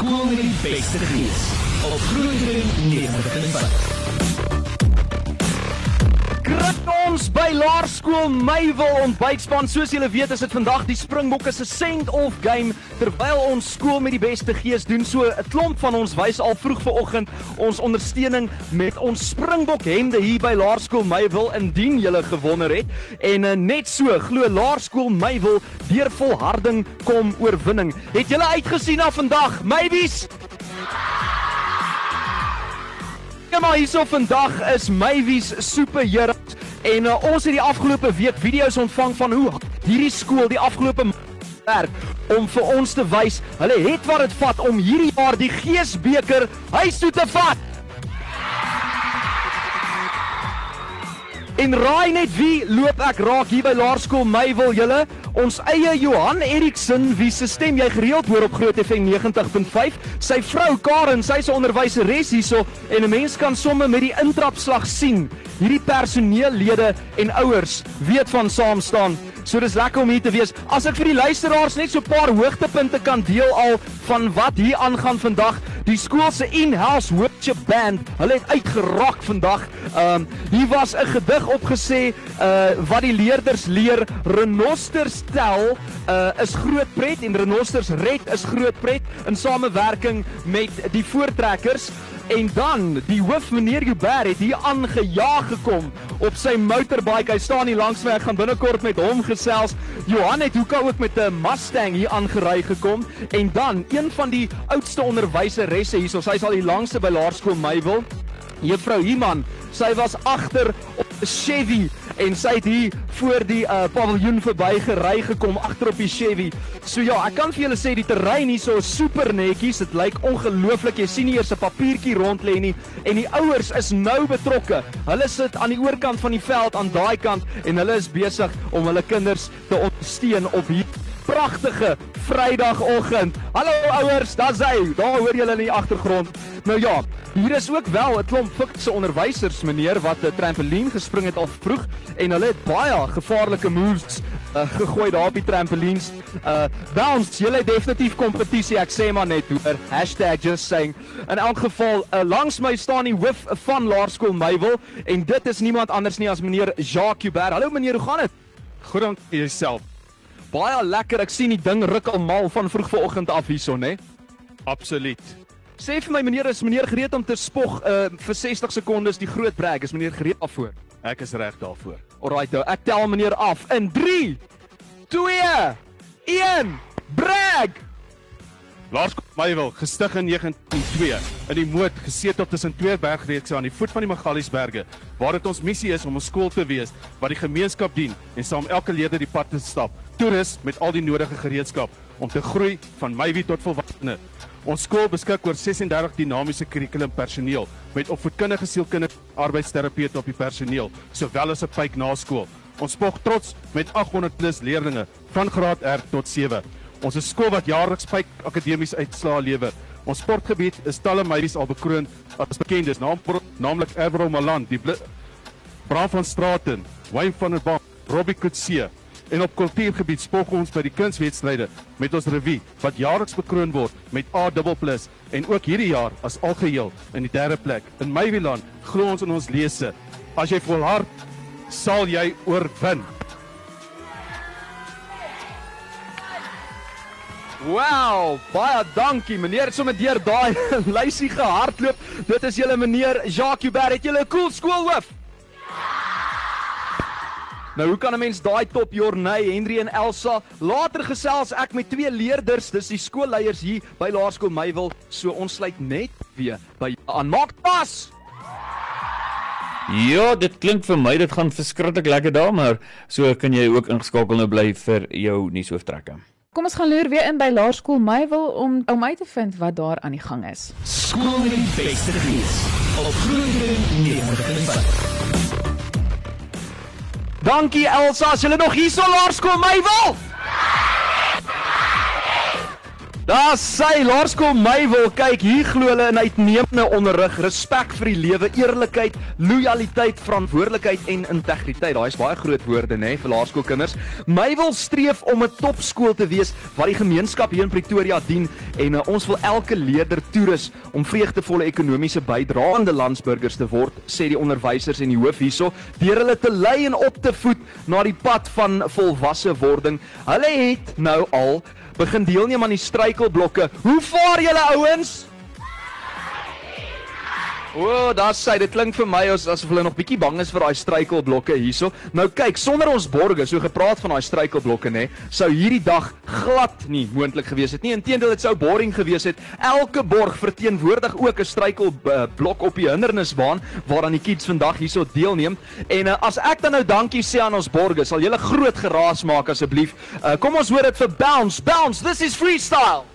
Skool met die beste gees. Op Groeidring 90.5. Ons by Laerskool Meywil ontbytspan. Soos julle weet, is dit vandag die Springbokke se send-off game terwyl ons skool met die beste gees doen. So 'n klomp van ons wys al vroeg vanoggend ons ondersteuning met ons Springbok hemde hier by Laerskool Meywil indien julle gewonder het. En uh, net so glo Laerskool Meywil deur volharding kom oorwinning. Het julle uitgesien na vandag? Maybes Ja maar hierso vandag is Mavies superhero en uh, ons het die afgelope week video's ontvang van hoe hierdie skool die afgelope werk om vir ons te wys hulle het wat dit vat om hierdie jaar die Geesbeker huis toe te vat. En raai net wie loop ek raak hier by Laerskool Meywil julle ons eie Johan Eriksen wie se stem jy gereeld hoor op Groot FM 90.5 sy vrou Karen sy's 'n onderwyseres hierso en 'n mens kan somme met die intrapslag sien hierdie personeellede en ouers weet van saam staan So dis lekker om hier te wees. As ek vir die luisteraars net so 'n paar hoogtepunte kan deel al van wat hier aangaan vandag. Die skool se in-house worship band, hulle het uitgerak vandag. Ehm um, hier was 'n gedig opgesê uh wat die leerders leer. Renosters tel uh is groot pret en renosters red is groot pret in samewerking met die voortrekkers. En dan, die hoof meneer Joubert het hier aangejaag gekom op sy motorbike. Hy staan hier langs my. Ek gaan binnekort met hom gesels. Johan het hoeka ook met 'n Mustang hier aangery gekom en dan een van die oudste onderwyseresse hierso. Sy is al die langste by Laerskool Meywil. Juffrou Iman, sy was agter op 'n Chevy en sy het hier voor die uh, paviljoen verby gery gekom agter op die Chevy. So ja, ek kan vir julle sê die terrein hier so super netjies. Dit lyk ongelooflik. Jy sien eers 'n papiertjie rond lê nie en die ouers is nou betrokke. Hulle sit aan die oorkant van die veld aan daai kant en hulle is besig om hulle kinders te ondersteun op hier pragtige Vrydagoggend. Hallo ouers, daar's hy. Daar hoor julle in die agtergrond. Nou ja, hier is ook wel 'n klomp fikse onderwysers meneer wat 'n trampolien gespring het al vroeg en hulle het baie gevaarlike moves uh, gegooi daar op die trampolines. Uh bounce, julle het definitief kompetisie, ek sê maar net hoor. #just saying. In elk geval, uh, langs my staan die hoof van Laerskool Meywil en dit is niemand anders nie as meneer Jacques Hubert. Hallo meneer, hoe gaan dit? Goed dank jouself. Baie lekker. Ek sien die ding ruk al mal van vroeg vanoggend af hierson, hè. Absoluut. Sê vir my meneer, is meneer gereed om te spog uh vir 60 sekondes die groot brag? Is meneer gereed daarvoor? Ek is reg daarvoor. Alraight, nou, ek tel meneer af in 3 2 1 brag. Laerskool Meywil, gestig in 1902, in die moot gesetel tussen twee bergreekse aan die voet van die Magaliesberge, waar dit ons missie is om 'n skool te wees wat die gemeenskap dien en saam elke leerder die pad te stap, toerus met al die nodige gereedskap om te groei van meiwie tot volwasse. Ons skool beskik oor 36 dinamiese kurrikulum personeel met opvoedkundige sielkundige arbeidsterapeute op die personeel, sowel as 'n pyp na skool. Ons spog trots met 800 plus leerders van graad R tot 7. Ons is skool wat jaarliks pyp akademies uitslae lewer. Ons sportgebied is talle meisies al bekroon as bekendes, naam, naamlik Evro Malan, die Bram van Straaten, Wayne van der Bak, Robbie Kutse. En op kultuurgebied spog ons by die kunswedstryde met ons revue wat jaarliks bekroon word met A++ en ook hierdie jaar as algeheel in die derde plek. In Meywiland glo ons in ons lese. As jy volhard, sal jy oorwin. Wow, baie dankie meneer. Het sommer deur daai lysie gehardloop. Dit is julle meneer Jacques Hubert. Het julle 'n cool skoolhoof? Nou hoe kan 'n mens daai top Jorney, Henry en Elsa later gesels ek met twee leerders, dis die skoolleiers hier by Laerskool Meywil. So ons sluit net weer by aan maak pas. Ja, dit klink vir my dit gaan verskriklik lekker daar, maar so kan jy ook ingeskakel nou bly vir jou nuusoortrekke. Kom ons gaan loer weer in by Laerskool Meywil om om uit te vind wat daar aan die gang is. Skool met die beste gees. Op Groeidring 90.5. Dankie Elsa, as jy nog hier so Laerskool Meywil. Daar sy Laerskool Meywil kyk hier glo hulle in uitnemende onderrig, respek vir die lewe, eerlikheid, lojaliteit, verantwoordelikheid en integriteit. Daai is baie groot woorde nê vir laerskoolkinders. Meywil streef om 'n topskool te wees wat die gemeenskap hier in Pretoria dien en uh, ons wil elke leerder toerus om vreugdevolle ekonomiese bydraende landsburgers te word, sê die onderwysers en die hoof hierso, deur hulle te lei en op te voed na die pad van volwasse wording. Hulle het nou al begin deelneem aan die struikelblokke. Hoe vaar julle ouens? O, oh, daar sê dit klink vir my as asof hulle nog bietjie bang is vir daai struikelblokke hierso. Nou kyk, sonder ons borge, so gepraat van daai struikelblokke nê, sou hierdie dag glad nie moontlik gewees het nie. Inteendeel dit sou boring gewees het. Elke borg verteenwoordig ook 'n struikelblok op die hindernisbaan waaraan die kids vandag hierso deelneem. En uh, as ek dan nou dankie sê aan ons borge, sal julle groot geraas maak asseblief. Uh, kom ons hoor dit vir Bounce. Bounce, this is freestyle.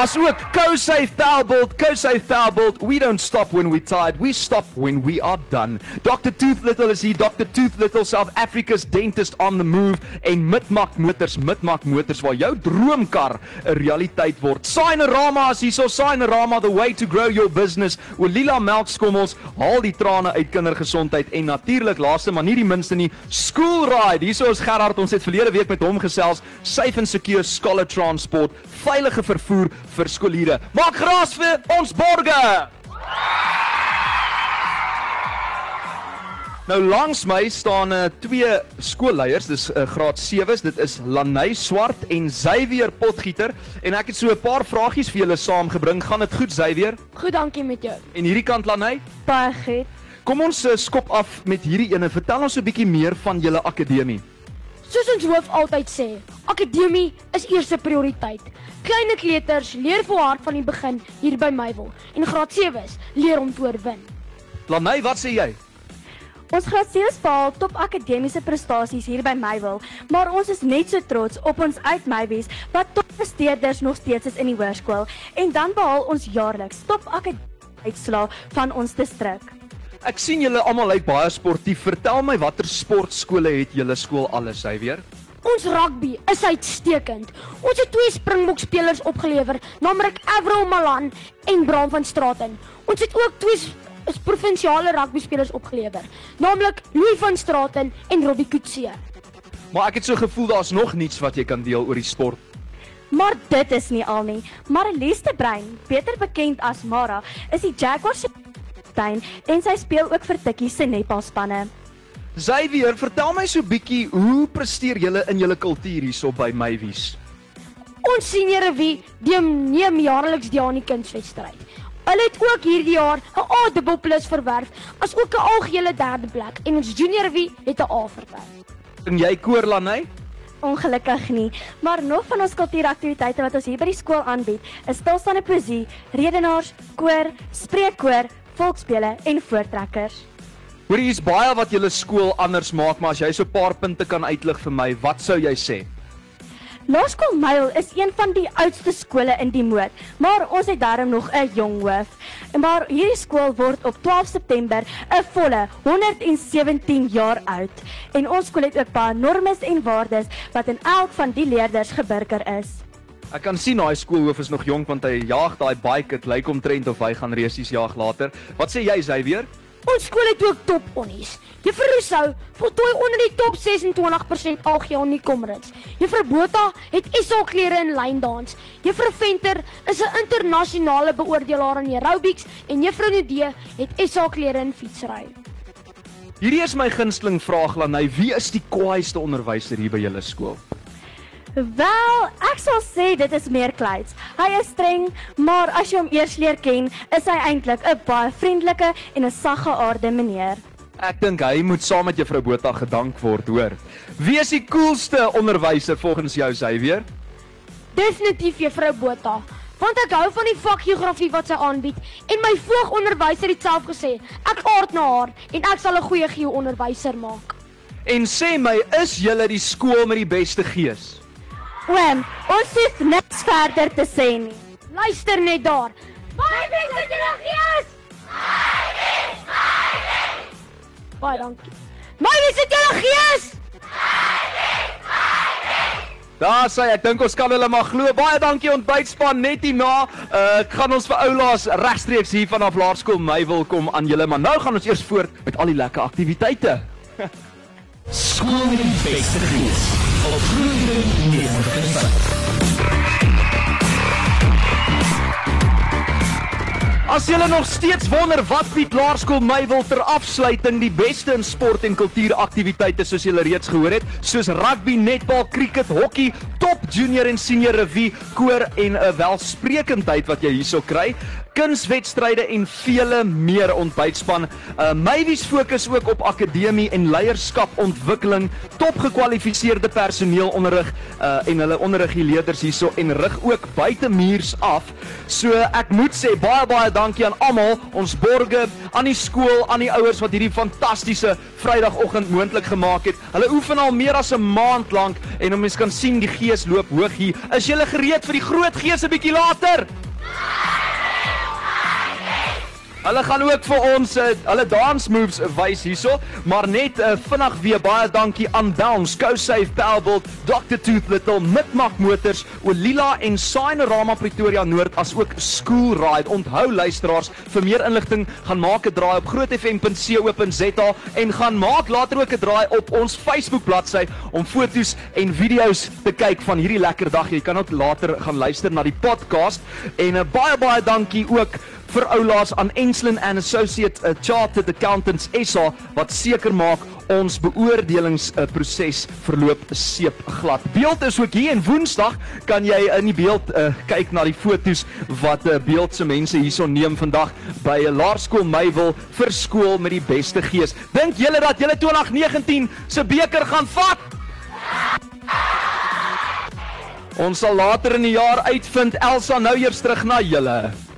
As ook Co-Safe Powerbolt, Co-Safe Powerbolt, we don't stop when we're tired, we stop when we are done. Dr. Tooth Little is hier, Dr. Tooth Little, South Africa's dentist on the move en Midmark Motors, Midmark Motors waar jou droomkar 'n realiteit word. Signorama is hierso, Signorama the way to grow your business. Olila melkskommels, haal die trane uit kindergesondheid en natuurlik laaste maar nie die minste nie, School Ride. Hierso is Gerard, ons het verlede week met hom gesels, safe and secure scholar transport, veilige vervoer vir skooliere. Maak gras vir ons borge. Nou langs my staan uh, twee skoolleiers, dis uh, graad 7s, dit is Laney Swart en Xavier Potgieter en ek het so 'n paar vragies vir julle saamgebring. Gaan dit goed Xavier? Goed, dankie met jou. En hierdie kant Laney? Baie goed. Kom ons uh, skop af met hierdie ene. Vertel ons 'n bietjie meer van julle akademie. Soos ons hoof altyd sê, akademie is eerste prioriteit. Klein kleuters leer volhard van die begin hier by Meywil en graad 7s leer om te oorwin. Laney, wat sê jy? Ons graad 7s behaal top akademiese prestasies hier by Meywil, maar ons is net so trots op ons uitmeiwies wat toppresteerders nog steeds is in die hoërskool en dan behaal ons jaarliks top akademiese uitslae van ons distrik. Ek sien julle almal lyk baie sportief. Vertel my watter sportskole het julle skool alles, hy weer? Ons rugby is uitstekend. Ons het twee Springbok spelers opgelewer, naamlik Avril Malan en Bram van Straaten. Ons het ook twee is provinsiale rugby spelers opgelewer, naamlik Louis van Straaten en Robbie Kutse. Maar ek het so gevoel daar's nog niets wat jy kan deel oor die sport. Maar dit is nie al nie. Marlies de Bruin, beter bekend as Mara, is die Jaguars se kaptein en sy speel ook vir Tikkie se netbalspanne. Xavier, vertel my so bietjie hoe presteer julle in julle kultuur hierso by Mywies? Ons senior revue neem jaarliks deel aan die kunswedstryd. Hulle het ook hierdie jaar 'n A dubbel plus verwerf, as ook 'n algehele derde plek en ons junior revue het 'n A verwerf. En jy koor Laney? Ongelukkig nie, maar nog van ons kultuuraktiwiteite wat ons hier by die skool aanbied, is stilstaande poesie, redenaars, koor, spreekkoor, volksspele en voortrekkers. Hoorie, hier's baie wat julle skool anders maak, maar as jy so 'n paar punte kan uitlig vir my, wat sou jy sê? Laerskool Myl is een van die oudste skole in die moed, maar ons het darm nog 'n jong hoof. Maar hierdie skool word op 12 September 'n volle 117 jaar oud. En ons skool het ook baie normes en waardes wat in elk van die leerders geburger is. Ek kan sien daai skoolhoof is nog jonk want hy jaag daai bike, dit lyk omtrent of hy gaan resies jaag later. Wat sê jy, Xavier? Ons skool het ook top onnies. Juffrou Rousseau voltooi onder die top 26% algeheel in die Comrades. Juffrou Botha het SA klere in lyndans. Juffrou Venter is 'n internasionale beoordelaar in aerobics en Juffrou Nudee het SA klere in fietsry. Hierdie is my gunsteling vraag Lanay, wie is die kwaaiste onderwyser hier by julle skool? Wel, ek sal sê dit is meer Clydes. Hy is streng, maar as jy hom eers leer ken, is hy eintlik 'n baie vriendelike en 'n saggeaarde meneer. Ek dink hy moet saam met juffrou Botha gedank word, hoor. Wie is die coolste onderwyser volgens jou, Xavier? Definitief Juffrou Botha, want ek hou van die vak geografie wat sy aanbied en my voogonderwyser het self gesê, ek aard na haar en ek sal 'n goeie geo-onderwyser maak. En sê my, is julle die skool met die beste gees? Oom, ons het niks verder te sê nie. Luister net daar. Baie mense het nog gees. Baie dankie. My mense het nog gees. Daar sê ek dink ons kan hulle maar glo. Baie dankie ontbytspan net hierna. Uh ek gaan ons vir oulaas regstreeks hier vanaf Laerskool Meywil kom aan julle, maar nou gaan ons eers voort met al die lekker aktiwiteite. Skool met die beste gees. Op Groene 95. As julle nog steeds wonder wat bied Laerskool Meywil ter afsluiting die beste in sport en kultuuraktiwiteite soos julle reeds gehoor het, soos rugby, netbal, cricket, hokkie, top junior en senior revue, koor en 'n welsprekendheid wat jy hierso kry, kunswedstryde en vele meer ontbytspan. Uh, Meywis fokus ook op akademie en leierskapontwikkeling, topgekwalifiseerde personeelonderrig uh, en hulle onderrig die leerders hierso en rig ook buite muurs af. So ek moet sê baie baie dankie aan almal, ons borge, aan die skool, aan die ouers wat hierdie fantastiese Vrydagoggend moontlik gemaak het. Hulle oefen al meer as 'n maand lank en om mens kan sien die gees loop hoog hier. Is julle gereed vir die groot gees 'n bietjie later? Hulle gaan ook vir ons uh, hulle dance moves wys hierso, maar net uh, vinnig weer baie dankie aan Bounce, GoSafe, Powerbolt, Dr Tooth Little, Mitmak Motors, Olila en Signorama Pretoria Noord as ook School Ride. Onthou luisteraars, vir meer inligting gaan maak 'n draai op grootfm.co.za en gaan maak later ook 'n draai op ons Facebook bladsy om foto's en video's te kyk van hierdie lekker dag. Jy kan ook later gaan luister na die podcast en uh, baie baie dankie ook vir oulaas aan Enslin and Associate uh, Chartered Accountants SA wat seker maak ons beoordelingsproses uh, verloop seepglad. Beeld is ook hier en Woensdag kan jy in die beeld uh, kyk na die fotos wat uh, beeld se mense hierson neem vandag by 'n laerskool Meywil vir skool met die beste gees. Dink julle dat julle 2019 se beker gaan vat? Ons sal later in die jaar uitvind Elsa nou eers terug na julle.